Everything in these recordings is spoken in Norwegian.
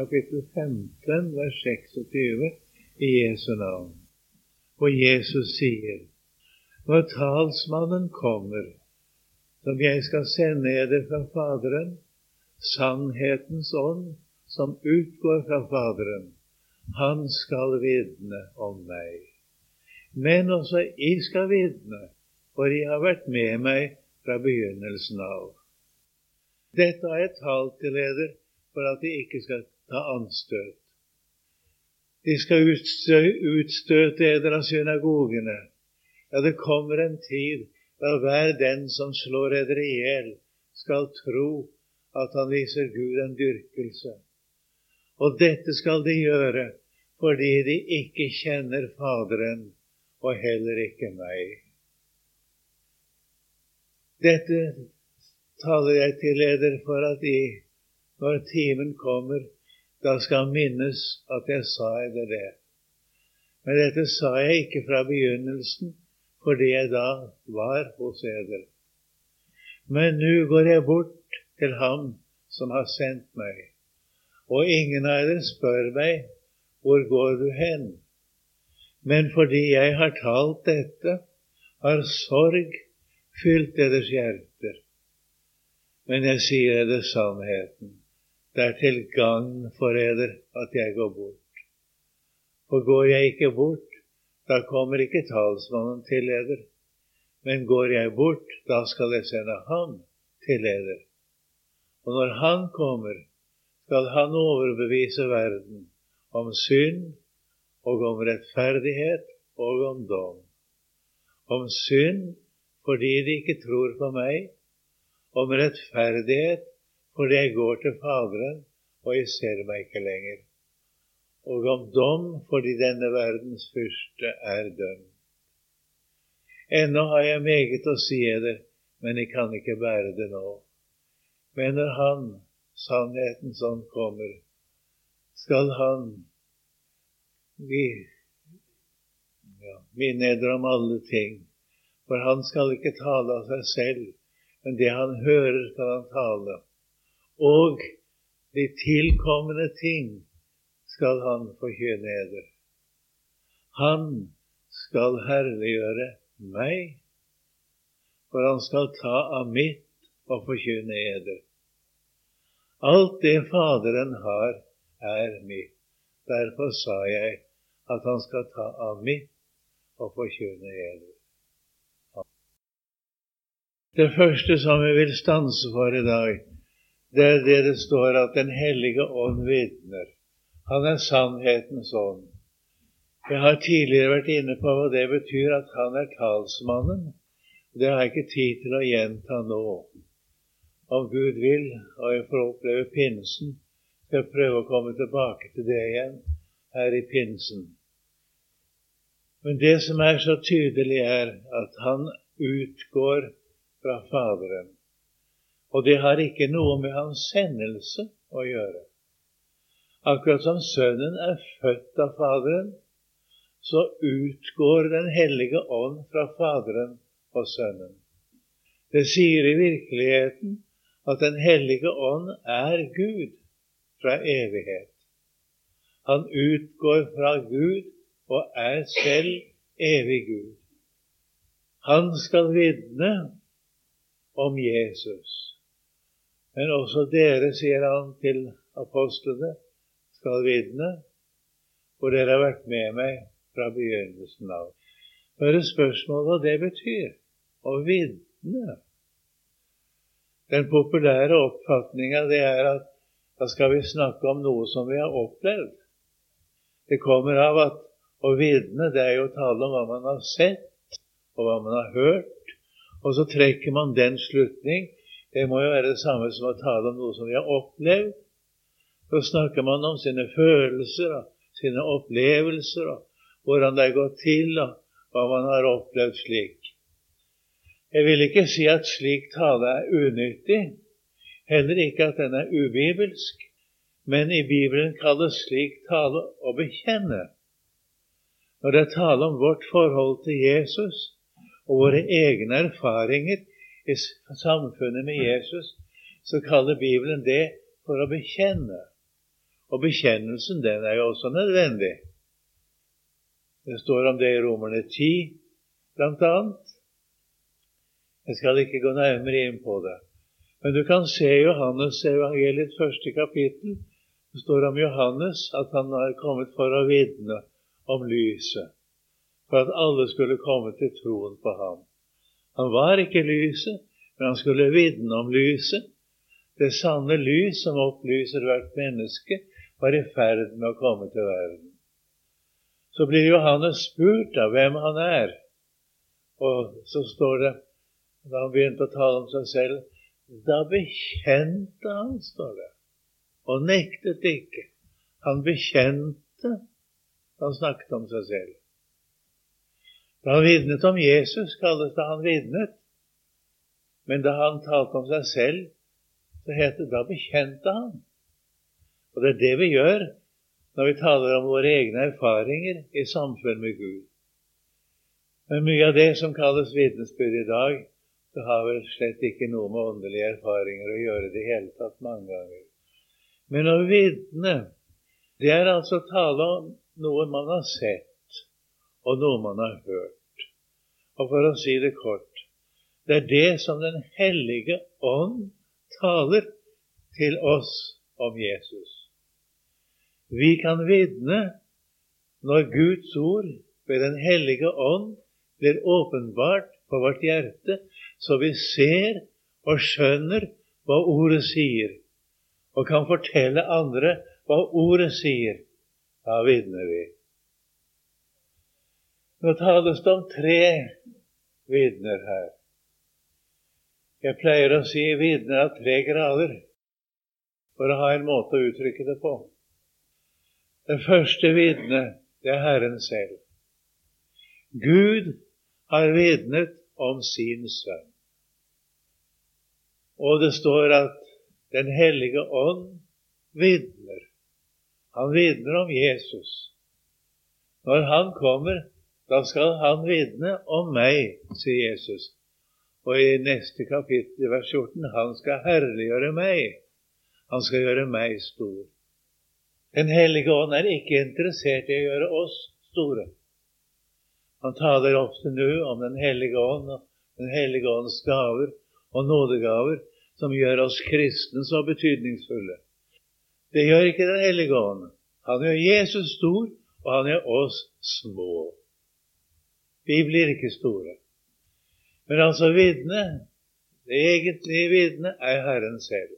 kapittel 15, vers 26 i Jesu navn. Og Jesus sier, når talsmannen kommer, som jeg skal sende eder fra Faderen, sannhetens ånd som utgår fra Faderen, han skal vitne om meg. Men også jeg skal vitne, for jeg har vært med meg fra begynnelsen av. Dette har jeg talt til dere for at de ikke skal ta anstøt. De skal utstøte eder av synagogene. Ja, det kommer en tid da hver den som slår eder i hjel, skal tro at han viser Gud en dyrkelse. Og dette skal de gjøre fordi de ikke kjenner Faderen og heller ikke meg. Dette taler jeg til eder for at de, når timen kommer, da skal minnes at jeg sa dere det. Men dette sa jeg ikke fra begynnelsen, fordi jeg da var hos eder. Men nå går jeg bort til Ham som har sendt meg, og ingen av dere spør meg, hvor går du hen? Men fordi jeg har talt dette, har sorg fylt deres hjerter. Men jeg sier dere sannheten. Det er til gagn forræder, at jeg går bort. For går jeg ikke bort, da kommer ikke talsmannen til leder. Men går jeg bort, da skal jeg sende ham til leder. Og når han kommer, skal han overbevise verden om synd og om rettferdighet og om dom. Om synd fordi de ikke tror på meg, om rettferdighet fordi jeg går til Faderen, og jeg ser meg ikke lenger. Og om dom fordi denne verdens fyrste er dømt. Ennå har jeg meget å si eder, men jeg kan ikke bære det nå. Men når Han, sannheten som kommer, skal Han vi, ja, minne eder om alle ting. For Han skal ikke tale av seg selv, men det Han hører, skal Han tale og de tilkommende ting skal han forkynne eder. Han skal herliggjøre meg, for han skal ta av mitt og forkynne eder. Alt det Faderen har, er mitt. Derfor sa jeg at han skal ta av mitt og forkynne eder. Det første som vi vil stanse for i dag, det er det det står at Den hellige ånd vitner. Han er sannhetens ånd. Jeg har tidligere vært inne på hva det betyr at han er talsmannen. Det har jeg ikke tid til å gjenta nå. Om Gud vil, og jeg får oppleve pinsen, skal jeg prøve å komme tilbake til det igjen her i pinsen. Men det som er så tydelig, er at han utgår fra Faderen. Og det har ikke noe med hans sendelse å gjøre. Akkurat som Sønnen er født av Faderen, så utgår Den hellige ånd fra Faderen og Sønnen. Det sier i virkeligheten at Den hellige ånd er Gud fra evighet. Han utgår fra Gud og er selv evig Gud. Han skal vitne om Jesus. Men også dere, sier han til apostlene, skal vitne, for dere har vært med meg fra begynnelsen av. Så er det spørsmål hva det betyr å vitne. Den populære oppfatninga er at da skal vi snakke om noe som vi har opplevd. Det kommer av at å vitne, det er jo å tale om hva man har sett, og hva man har hørt. Og så trekker man den slutning det må jo være det samme som å tale om noe som vi har opplevd. Så snakker man om sine følelser og sine opplevelser og hvordan det er gått til, og hva man har opplevd slik. Jeg vil ikke si at slik tale er unyttig, heller ikke at den er ubibelsk, men i Bibelen kalles slik tale å bekjenne. Når det er tale om vårt forhold til Jesus og våre egne erfaringer i samfunnet med Jesus, så kaller Bibelen det for å bekjenne. Og bekjennelsen, den er jo også nødvendig. Det står om det i Romerne 10, blant annet. Jeg skal ikke gå nærmere inn på det. Men du kan se Johannes evangeliets første kapittel. Det står om Johannes at han er kommet for å vitne om lyset, for at alle skulle komme til troen på ham. Han var ikke lyset, men han skulle vitne om lyset. Det sanne lys som opplyser hvert menneske, var i ferd med å komme til verden. Så blir Johannes spurt av hvem han er. Og så står det, da han begynte å tale om seg selv, da bekjente han, står det, og nektet ikke. Han bekjente han snakket om seg selv. Da han vitnet om Jesus, kalles det han vitnet. Men da han talte om seg selv, så het det da bekjente han. Og det er det vi gjør når vi taler om våre egne erfaringer i samfunn med Gud. Men mye av det som kalles vitnesbyrd i dag, det har vel slett ikke noe med åndelige erfaringer å gjøre det hele tatt mange ganger. Men å vitne, det er altså å tale om noe man har sett, og noe man har hørt. Og for å si det kort det er det som Den hellige ånd taler til oss om Jesus. Vi kan vitne når Guds ord ved Den hellige ånd blir åpenbart på vårt hjerte, så vi ser og skjønner hva ordet sier, og kan fortelle andre hva ordet sier. Da vitner vi. Nå tales det om tre vitner her. Jeg pleier å si vitner av tre grader for å ha en måte å uttrykke det på. Det første vitnet, det er Herren selv. Gud har vitnet om sin sønn. Og det står at Den hellige ånd vitner. Han vitner om Jesus. Når han kommer, da skal han vitne om meg, sier Jesus. Og i neste kapittel, vers 14, han skal herliggjøre meg. Han skal gjøre meg stor. Den hellige ånd er ikke interessert i å gjøre oss store. Han taler ofte nå om Den hellige ånd og Den hellige ånds gaver og nådegaver som gjør oss kristne så betydningsfulle. Det gjør ikke Den hellige ånd. Han gjør Jesus stor, og han gjør oss små. Vi blir ikke store. Men altså vitnet, det egentlige vitnet, er Herren selv.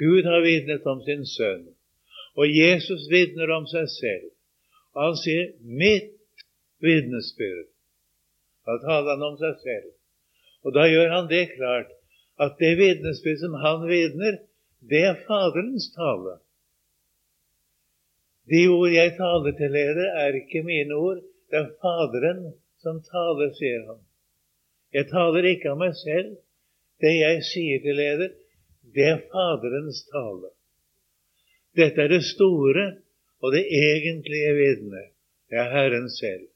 Gud har vitnet om sin sønn, og Jesus vitner om seg selv. Og han sier 'mitt vitnesbyrd'. Da taler han om seg selv. Og da gjør han det klart at det vitnesbyrd som han vitner, det er Faderens tale. De ord jeg taler til dere, er ikke mine ord. Det er Faderen som taler, sier han. Jeg taler ikke av meg selv. Det jeg sier til dere, det er Faderens tale. Dette er det store og det egentlige vitnet. Det er Herren selv.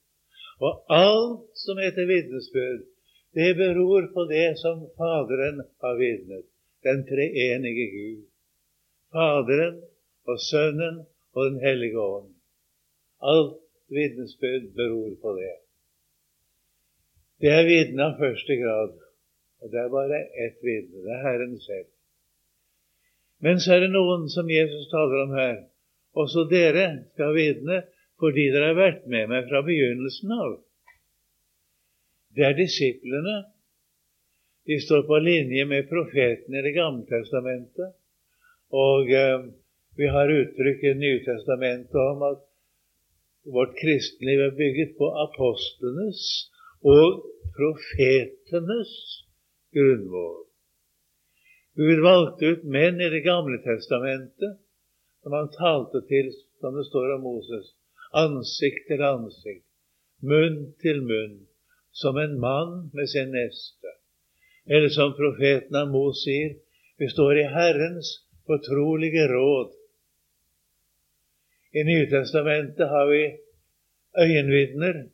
Og alt som heter vitnesbyrd, det beror på det som Faderen har vitnet, den treenige Gud. Faderen og Sønnen og Den hellige ånd. Alt vitnesbyrd beror på det. Det er vitne av første grad, og det er bare ett vitne. Det er Herren selv. Men så er det noen som Jesus taler om her. Også dere skal vitne fordi dere har vært med meg fra begynnelsen av. Det er disiplene. De står på linje med profetene i Det gamle testamentet. Og eh, vi har uttrykk i Nytestamentet om at vårt kristenliv er bygget på apostlenes og profetenes grunnmål. Gud valgte ut menn i Det gamle testamentet som han talte til, som det står om Moses, ansikt til ansikt, munn til munn som en mann med sin neste. Eller som profeten Amos sier, vi står i Herrens fortrolige råd. I Nytestamentet har vi øyenvitner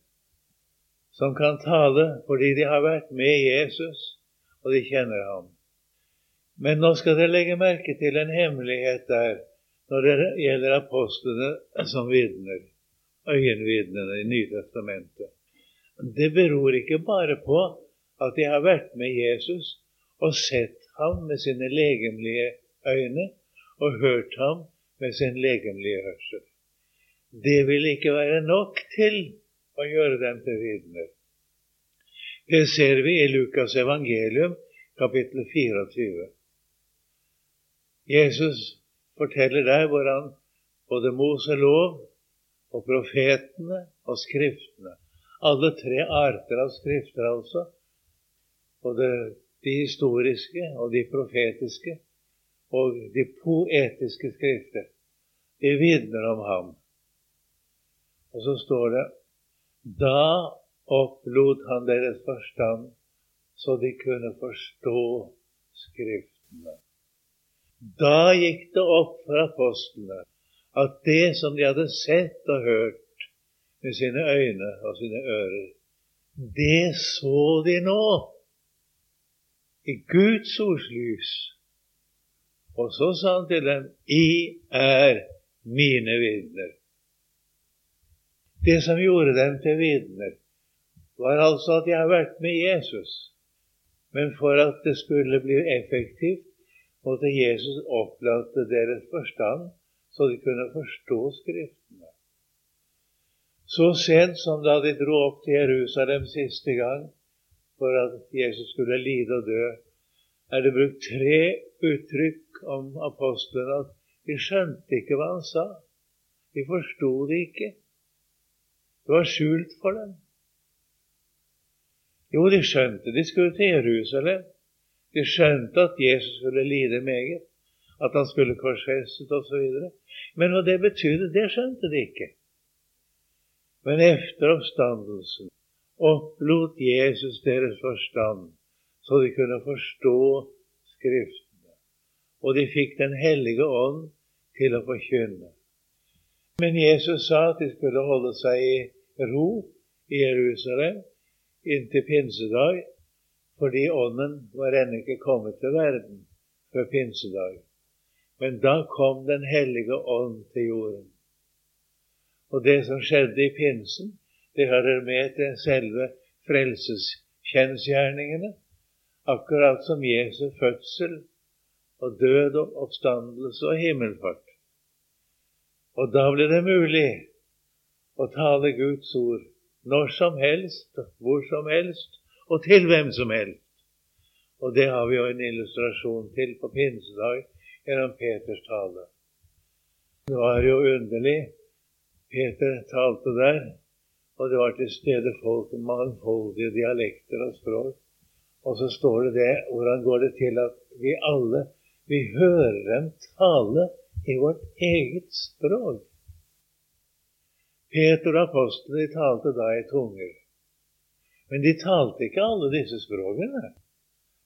som kan tale fordi de har vært med Jesus, og de kjenner ham. Men nå skal dere legge merke til en hemmelighet der. når det gjelder apostlene som vitner, øyenvitnene i Nytestamentet. Det beror ikke bare på at de har vært med Jesus og sett ham med sine legemlige øyne og hørt ham med sin legemlige hørsel. Det vil ikke være nok til å gjøre dem til vitner. Det ser vi i Lukas evangelium, kapittel 24. Jesus forteller der hvordan både Moselov og profetene og skriftene, alle tre arter av skrifter altså, både de historiske og de profetiske og de poetiske skrifter, de vitner om ham. Og så står det da opplot han deres forstand, så de kunne forstå Skriftene. Da gikk det opp for apostlene at det som de hadde sett og hørt med sine øyne og sine ører, det så de nå i Guds ords lys. Og så sa han til dem, I er mine vitner. Det som gjorde dem til vitner, var altså at de har vært med Jesus. Men for at det skulle bli effektivt, måtte Jesus opplate deres forstand, så de kunne forstå Skriftene. Så sent som da de dro opp til Jerusalem siste gang for at Jesus skulle lide og dø, er det brukt tre uttrykk om apostlene at de skjønte ikke hva han sa. De forsto det ikke. Det var skjult for dem. Jo, de skjønte de skulle til Jerusalem. De skjønte at Jesus skulle lide meget, at han skulle korsfestet osv. Men hva det betydde, det skjønte de ikke. Men efter oppstandelsen opplot Jesus deres forstand, så de kunne forstå Skriftene. Og de fikk Den hellige ånd til å forkynne. Men Jesus sa at de skulle holde seg i ro i Jerusalem inntil pinsedag, fordi Ånden var ennå ikke kommet til verden før pinsedag. Men da kom Den hellige ånd til jorden. Og det som skjedde i pinsen, det hører med til selve frelseskjensgjerningene, akkurat som Jesu fødsel og død og oppstandelse og himmelfart. Og da ble det mulig å tale Guds ord når som helst, hvor som helst, og til hvem som helst. Og det har vi jo en illustrasjon til på pinsedag gjennom Peters tale. Det var jo underlig. Peter talte der, og det var til stede folk med mangfoldige dialekter og språk. Og så står det det, hvordan går det til at vi alle vi hører dem tale i vårt eget språk? Peter og apostlene talte da i tunger. Men de talte ikke alle disse språkene.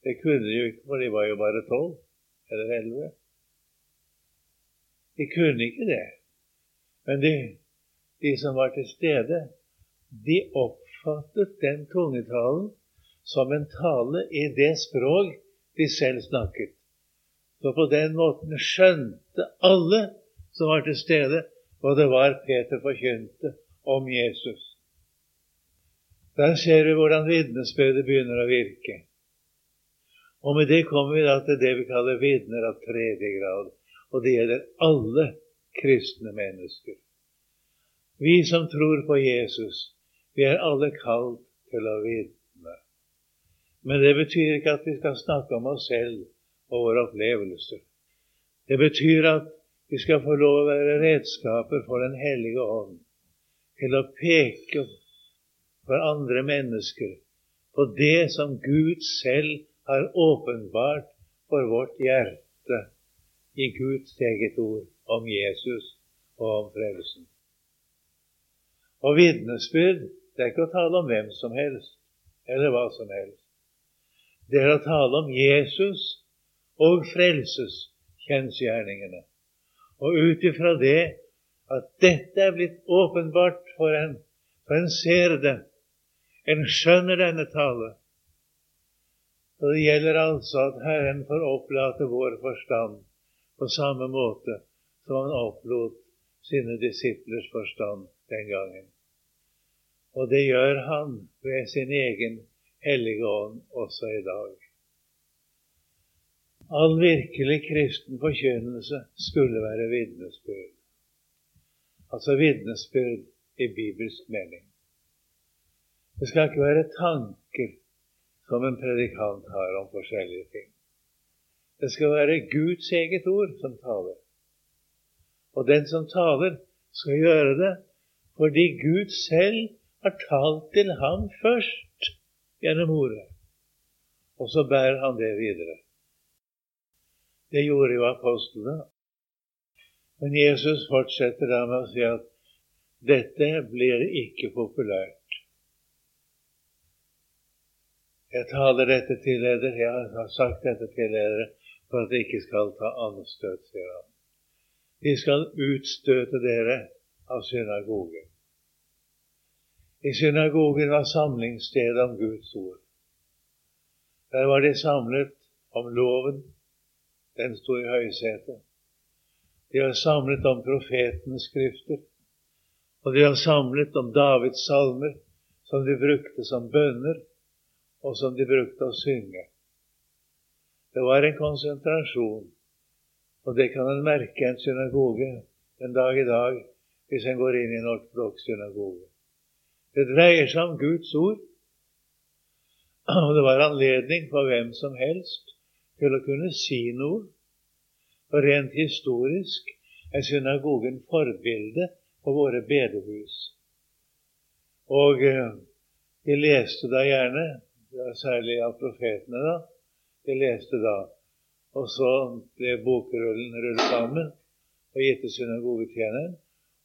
Det kunne de jo ikke, for de var jo bare tolv eller elleve. De kunne ikke det. Men de, de som var til stede, de oppfattet den tungetalen som en tale i det språk de selv snakket. Så på den måten skjønte alle som var til stede, hva det var Peter forkynte om Jesus. Der ser vi hvordan vitnesbyrdet begynner å virke. Og med det kommer vi da til det vi kaller vitner av tredje grad. Og det gjelder alle kristne mennesker. Vi som tror på Jesus, vi er alle kalt til å vitne. Men det betyr ikke at vi skal snakke om oss selv og våre opplevelser. Det betyr at vi skal få lov å være redskaper for Den hellige ånd til å peke for andre mennesker på det som Gud selv har åpenbart for vårt hjerte i Guds eget ord om Jesus og om frelsen. Og vitnesbyrd det er ikke å tale om hvem som helst eller hva som helst. Det er å tale om Jesus og frelseskjensgjerningene. Og ut ifra det at dette er blitt åpenbart for en, for en ser det, en skjønner denne tale. Og det gjelder altså at Herren får opplate vår forstand på samme måte som han opplot sine disiplers forstand den gangen. Og det gjør han ved sin egen hellige ånd også i dag. All virkelig kristen forkynnelse skulle være vitnesbyrd. Altså vitnesbyrd i bibelsk mening. Det skal ikke være tanker som en predikant har om forskjellige ting. Det skal være Guds eget ord som taler. Og den som taler, skal gjøre det fordi Gud selv har talt til ham først gjennom ordet. Og så bærer han det videre. Det gjorde jo apostlene. Men Jesus fortsetter da med å si at dette blir ikke populært. Jeg taler dette til dere, jeg har sagt dette til dere for at de ikke skal ta anstøt, sier han. De skal utstøte dere av synagogen. I synagogen var samlingsstedet om Guds ord. Der var de samlet om loven. Den sto i høysetet. De har samlet om profetenes skrifter. Og de har samlet om Davids salmer, som de brukte som bønner, og som de brukte å synge. Det var en konsentrasjon, og det kan en merke i en synagoge en dag i dag hvis en går inn i en ortodoks synagoge. Det dreier seg om Guds ord. Og det var anledning for hvem som helst til å kunne si noe. Og rent historisk er synagogen forbilde på våre bedehus. Og eh, de leste da gjerne, særlig av profetene, da, de leste da. Og så ble bokrullen rullet sammen og gitt til synagogetjeneren.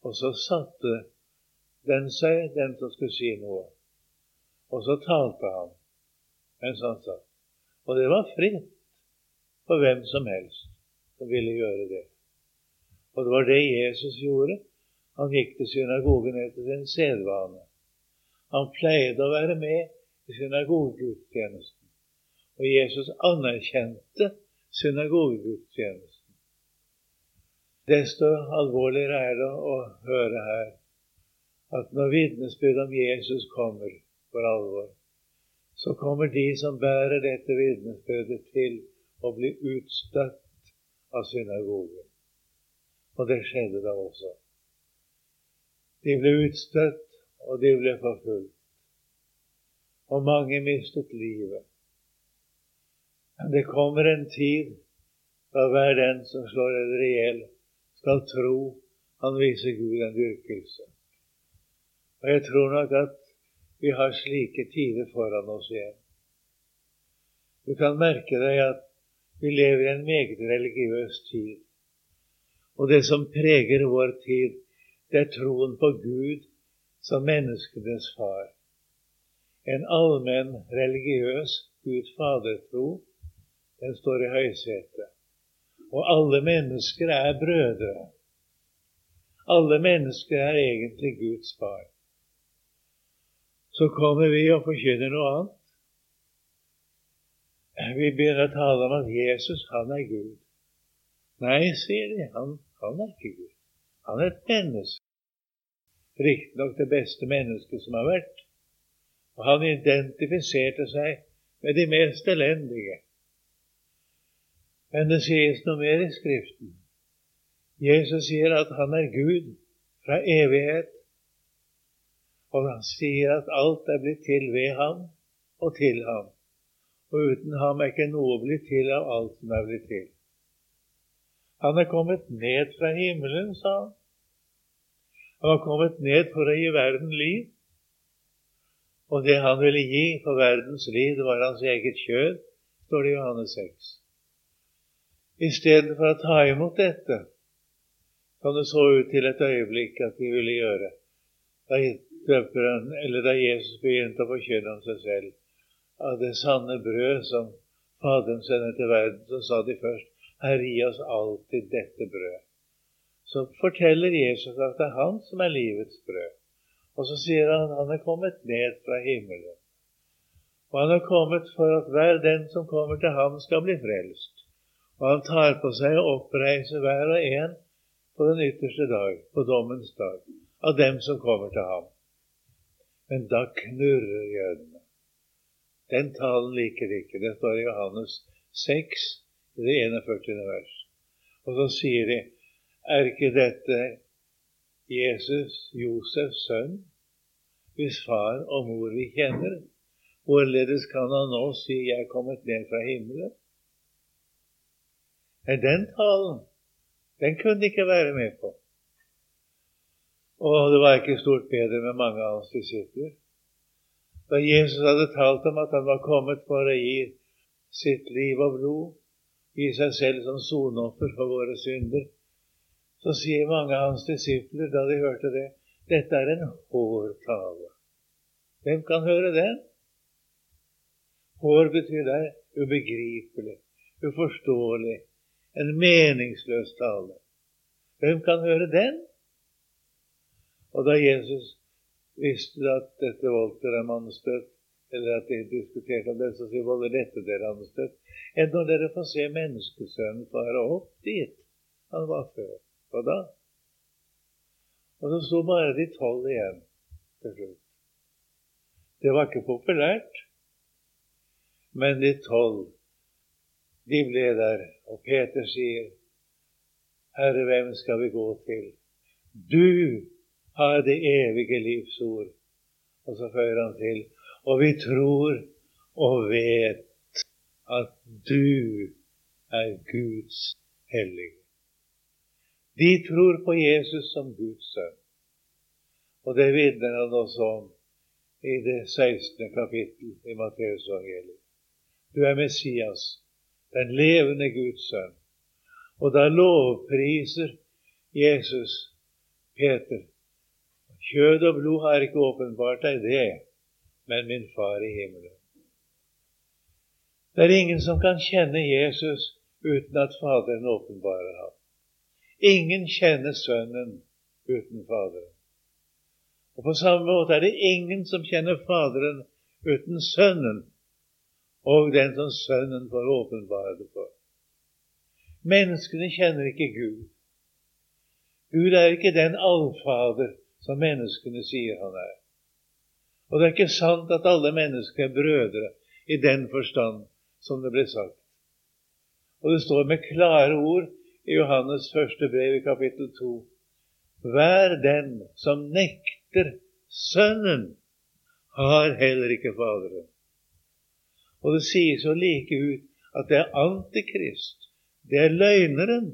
Og så satte den seg, den som skulle si noe. Og så talte han mens han satt. Og det var fritt for hvem som helst som ville gjøre det. Og det var det Jesus gjorde. Han gikk til synagogen etter sin sedvane. Han pleide å være med i synagogegudstjenesten. Og Jesus anerkjente synagogegudstjenesten. Desto alvorligere er det å høre her at når vitnesbyrd om Jesus kommer for alvor, så kommer de som bærer dette vitnesbyrdet, til å bli utstøtt av synagogen. Og det skjedde da også. De ble utstøtt, og de ble forfulgt. Og mange mistet livet. Men det kommer en tid da hver den som slår dere i skal tro han viser Gud en dyrkelse. Og jeg tror nok at vi har slike tider foran oss igjen. Du kan merke deg at vi lever i en meget religiøs tid. Og det som preger vår tid, det er troen på Gud som menneskenes far. En allmenn religiøs Gud fader-tro, den står i høysetet. Og alle mennesker er brødre. Alle mennesker er egentlig Guds barn så kommer vi og forkynner noe annet. Vi begynner å tale om at Jesus, han er Gud. Nei, sier de, han, han er ikke Gud. Han er et menneske. Riktignok det beste mennesket som har vært. Og han identifiserte seg med de mest elendige. Men det sies noe mer i Skriften. Jesus sier at han er Gud fra evighet og han sier at alt er blitt til ved ham og til ham. Og uten ham er ikke noe blitt til av alt som er blitt til. Han er kommet ned fra himmelen, sa han. Han var kommet ned for å gi verden liv. Og det han ville gi for verdens liv, det var hans eget kjød, står det i Johannes 6. Istedenfor å ta imot dette, som det så ut til et øyeblikk at de ville gjøre, da han, da Jesus begynte å forkynne om seg selv, av det sanne brød som Faderen sender til verden, så sa de først, Herre, gi oss alltid dette brød. Så forteller Jesus at det er han som er livets brød. Og så sier han at han er kommet ned fra himmelen. Og han er kommet for at hver den som kommer til ham, skal bli frelst. Og han tar på seg å oppreise hver og en på den ytterste dag, på dommens dag, av dem som kommer til ham. Men da knurrer jødene. Den talen liker de ikke. Det står i Johannes 6, i det 41. vers. Og så sier de, er ikke dette Jesus, Josefs sønn, hvis far og mor vi kjenner? Hvorledes kan han nå si 'Jeg er kommet ned fra himmelen'? Men den talen, den kunne de ikke være med på. Og det var ikke stort bedre med mange av hans disipler. Da Jesus hadde talt om at han var kommet for å gi sitt liv og blod, gi seg selv som soneoffer for våre synder, så sier mange av hans disipler da de hørte det, dette er en hårtale. Hvem kan høre den? Hår betyr der ubegripelig, uforståelig, en meningsløs tale. Hvem kan høre den? Og da Jesus visste at dette voldt dere mannstøtt, eller at de diskuterte om det, så sier volder dette dere mannstøtt, enn når dere får se menneskesønnen fare opp dit han var før. Hva da? Og så sto bare de tolv igjen til slutt. Det var ikke populært, men de tolv, de ble der. Og Peter sier, Herre, hvem skal vi gå til? Du har det evige livs ord. Og så føyer han til og vi tror og vet at du er Guds hellige. De tror på Jesus som Guds sønn. Og det vitner han også om i det 16. kapittel i Matteusevangeliet. Du er Messias, den levende Guds sønn. Og da lovpriser Jesus Peter Kjød og blod har ikke åpenbart deg det, men min far i himmelen. Det er ingen som kan kjenne Jesus uten at Faderen åpenbarer ham. Ingen kjenner Sønnen uten Faderen. Og På samme måte er det ingen som kjenner Faderen uten Sønnen og den som Sønnen får åpenbare det for. Menneskene kjenner ikke Gud. Gud er ikke den allfader som menneskene sier han er. Og det er ikke sant at alle mennesker er brødre i den forstand som det ble sagt. Og det står med klare ord i Johannes første brev i kapittel 2. Hver den som nekter Sønnen, har heller ikke Faderen. Og det sies jo like ut at det er Antikrist, det er løgneren,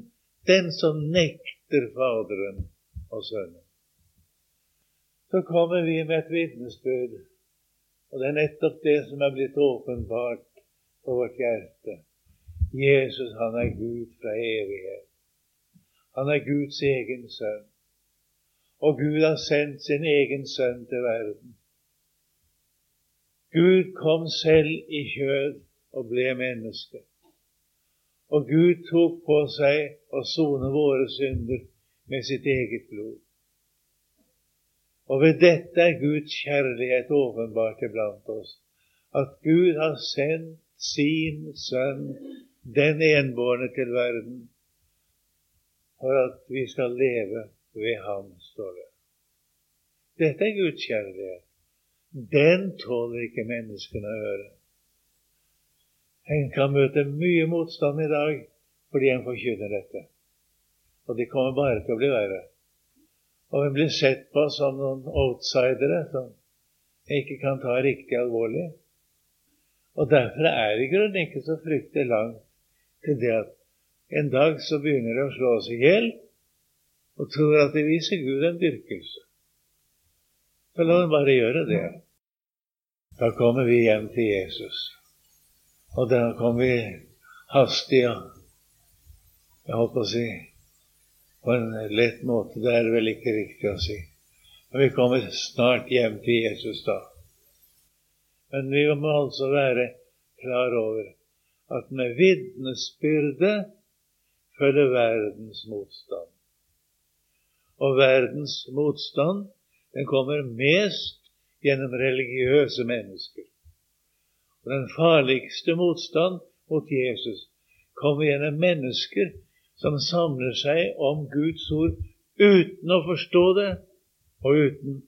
den som nekter Faderen og Sønnen så kommer vi med et vitnesbyrd. Og det er nettopp det som er blitt åpenbart på vårt hjerte. Jesus, han er Gud fra evighet. Han er Guds egen sønn. Og Gud har sendt sin egen sønn til verden. Gud kom selv i kjød og ble menneske. Og Gud tok på seg å sone våre synder med sitt eget blod. Og ved dette er Guds kjærlighet åpenbart iblant oss. At Gud har sendt sin sønn, den enbårne, til verden, for at vi skal leve ved ham, står det. Dette er Guds kjærlighet. Den tåler ikke menneskene å høre. En kan møte mye motstand i dag fordi en forkynner dette. Og det kommer bare til å bli verre. Og vi blir sett på som noen outsidere som ikke kan ta riktig alvorlig. Og derfor er det i grunnen ikke så fryktelig langt til det at en dag så begynner de å slå oss i hjel og tror at de viser Gud en dyrkelse. Så la dem bare gjøre det. Da kommer vi hjem til Jesus. Og da kommer vi hastig og jeg holdt på å si på en lett måte. Det er vel ikke riktig å si. Men vi kommer snart hjem til Jesus da. Men vi må altså være klar over at med vitnesbyrde følger verdens motstand. Og verdens motstand den kommer mest gjennom religiøse mennesker. Og den farligste motstand mot Jesus kommer gjennom mennesker som samler seg om Guds ord uten å forstå det, og uten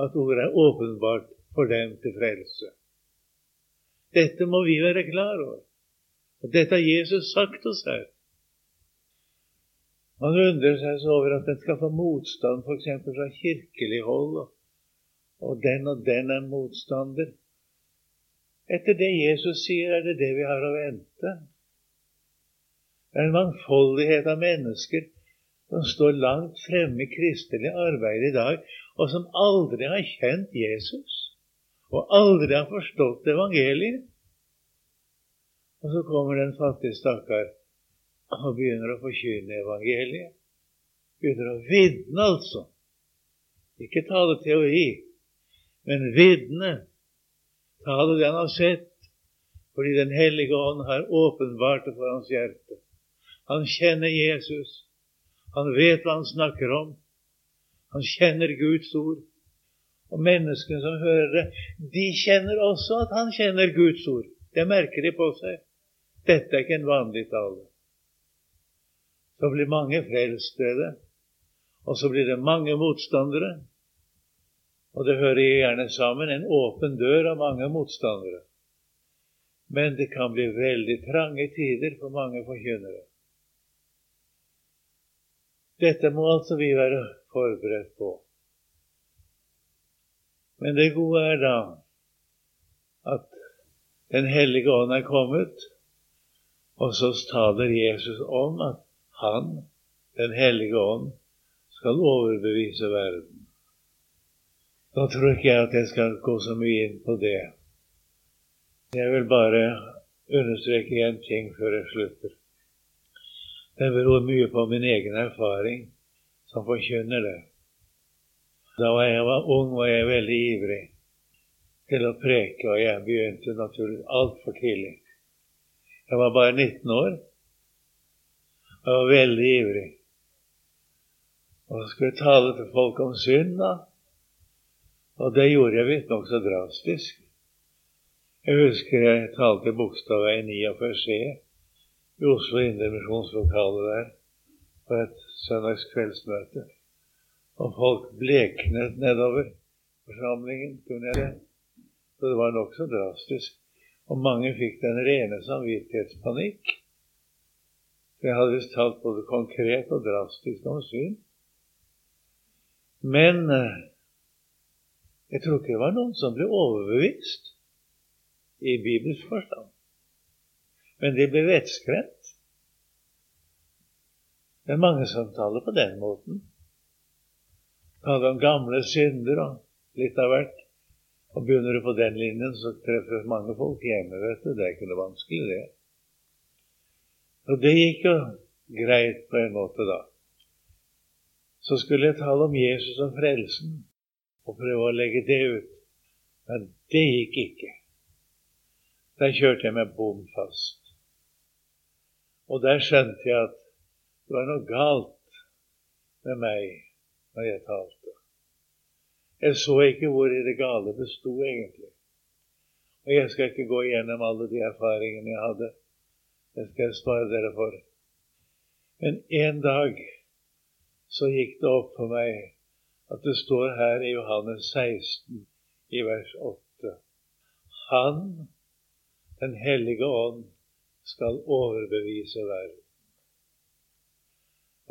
at ordet er åpenbart for dem til frelse. Dette må vi være klar over. Og dette har Jesus sagt oss her. Man undrer seg så over at en skal få motstand f.eks. fra kirkelig hold, og den og den er motstander. Etter det Jesus sier, er det det vi har å vente. Det er en mangfoldighet av mennesker som står langt fremme i kristelig arbeid i dag, og som aldri har kjent Jesus, og aldri har forstått evangeliet. Og så kommer den fattige stakkar og begynner å forkynne evangeliet. Begynner å vitne, altså. Ikke tale teori, men vitne. Tale det han har sett, fordi Den hellige ånd har åpenbart det for hans hjerte. Han kjenner Jesus. Han vet hva han snakker om. Han kjenner Guds ord. Og menneskene som hører det, de kjenner også at han kjenner Guds ord. Det merker de på seg. Dette er ikke en vanlig tale. Så blir mange frelst ved det. Og så blir det mange motstandere. Og det hører gjerne sammen en åpen dør av mange motstandere. Men det kan bli veldig trange tider for mange forkynnere. Dette må altså vi være forberedt på. Men det gode er da at Den hellige ånd er kommet, og så taler Jesus om at han, Den hellige ånd, skal overbevise verden. Da tror ikke jeg at jeg skal gå så mye inn på det. Jeg vil bare understreke én ting før jeg slutter. Det beror mye på min egen erfaring som forkynner det. Da jeg var ung, var jeg veldig ivrig til å preke, og jeg begynte naturligvis altfor tidlig. Jeg var bare 19 år. Jeg var veldig ivrig. Og så skulle jeg tale til folk om synd, da. Og det gjorde jeg visstnok nokså drastisk. Jeg husker jeg talte bokstavet i 49 C i Oslo Indremisjonslokale der på et søndagskveldsmøte. Og folk bleknet nedover forsamlingen, kunne jeg det. Så det var nokså drastisk. Og mange fikk den rene samvittighetspanikk. For jeg hadde visst talt både konkret og drastisk om syn. Men eh, jeg tror ikke det var noen som ble overbevist i Bibels forstand. Men de ble vettskremt. Det er mange som taler på den måten. Taler om gamle synder og litt av hvert. Og begynner du på den linjen, så treffer mange folk hjemme, vet du. Det er ikke noe vanskelig, det. Og det gikk jo greit på en måte, da. Så skulle jeg tale om Jesus og frelsen og prøve å legge det ut. Men det gikk ikke. Der kjørte jeg meg bom fast. Og der skjønte jeg at det var noe galt med meg når jeg talte. Jeg så ikke hvor i det gale besto, egentlig. Og jeg skal ikke gå igjennom alle de erfaringene jeg hadde. Det skal jeg spare dere for. Men en dag så gikk det opp for meg at det står her i Johannes 16 i vers 8 Han, Den hellige ånd, skal overbevise verden.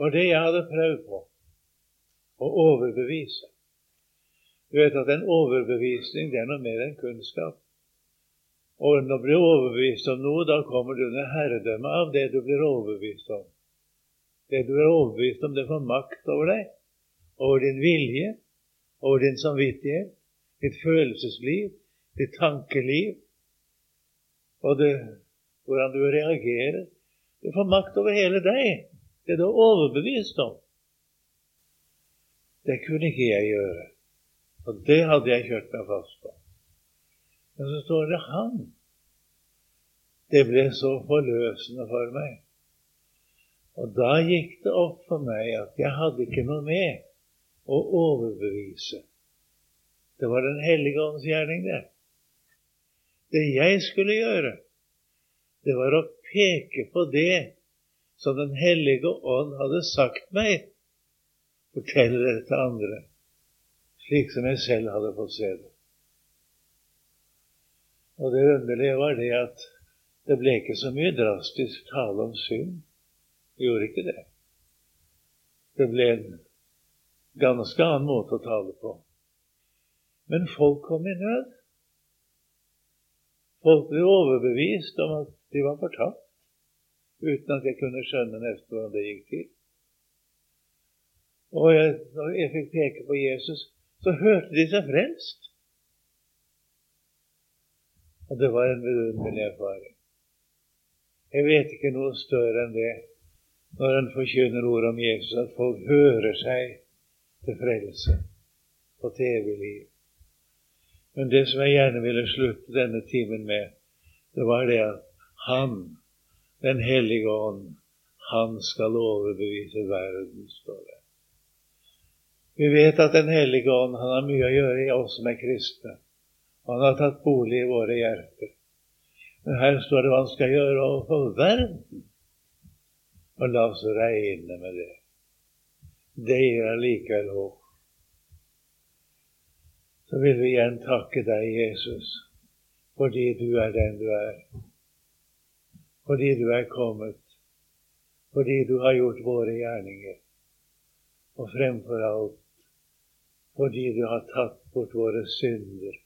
Og det jeg hadde prøvd på. Å overbevise. Du vet at en overbevisning det er noe mer enn kunnskap. Og når du blir overbevist om noe, da kommer du under herredømme av det du blir overbevist om. Det du er overbevist om, det får makt over deg, over din vilje, over din samvittighet, ditt følelsesliv, ditt tankeliv. Og det hvordan du reagerer. Du får makt over hele deg, det du er overbevist om. Det kunne ikke jeg gjøre. Og det hadde jeg kjørt meg fast på. Men så står det 'han'. Det ble så forløsende for meg. Og da gikk det opp for meg at jeg hadde ikke noe med å overbevise. Det var Den hellige ånds gjerning, det. Det jeg skulle gjøre, det var å peke på det som Den hellige ånd hadde sagt meg, fortelle det til andre, slik som jeg selv hadde fått se det. Og det underlige var det at det ble ikke så mye drastisk tale om synd. Det gjorde ikke det. Det ble en ganske annen måte å tale på. Men folk kom i nød. Folk ble overbevist om at de var fortapt, uten at jeg kunne skjønne nesten hvordan det gikk til. Og jeg, når jeg fikk peke på Jesus, så hørte de seg frelst. Og det var en vidunderlig erfaring. Jeg vet ikke noe større enn det når en forkynner ord om Jesus, at folk hører seg til frelse og til evig liv. Men det som jeg gjerne ville slutte denne timen med, det var det at Han, Den hellige ånd, han skal overbevise verden, står det. Vi vet at Den hellige ånd han har mye å gjøre i oss som er kristne. Han har tatt bolig i våre hjerter. Men her står det hva han skal gjøre overfor verden. Og la oss regne med det. Det gir allikevel håp så vil vi igjen takke deg, Jesus, fordi du er den du er. Fordi du er kommet. Fordi du har gjort våre gjerninger. Og fremfor alt fordi du har tatt bort våre synder,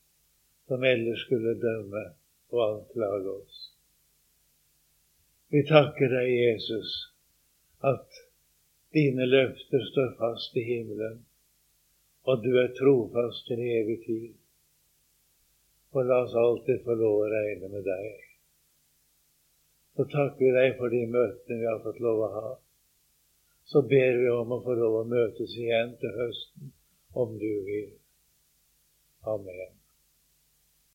som ellers skulle dømme og anklage oss. Vi takker deg, Jesus, at dine løfter står fast i himmelen og du er trofast til evig tid. Og la oss alltid få lov å regne med deg. Så takker vi deg for de møtene vi har fått lov å ha. Så ber vi om å få lov å møtes igjen til høsten, om du vil. Amen.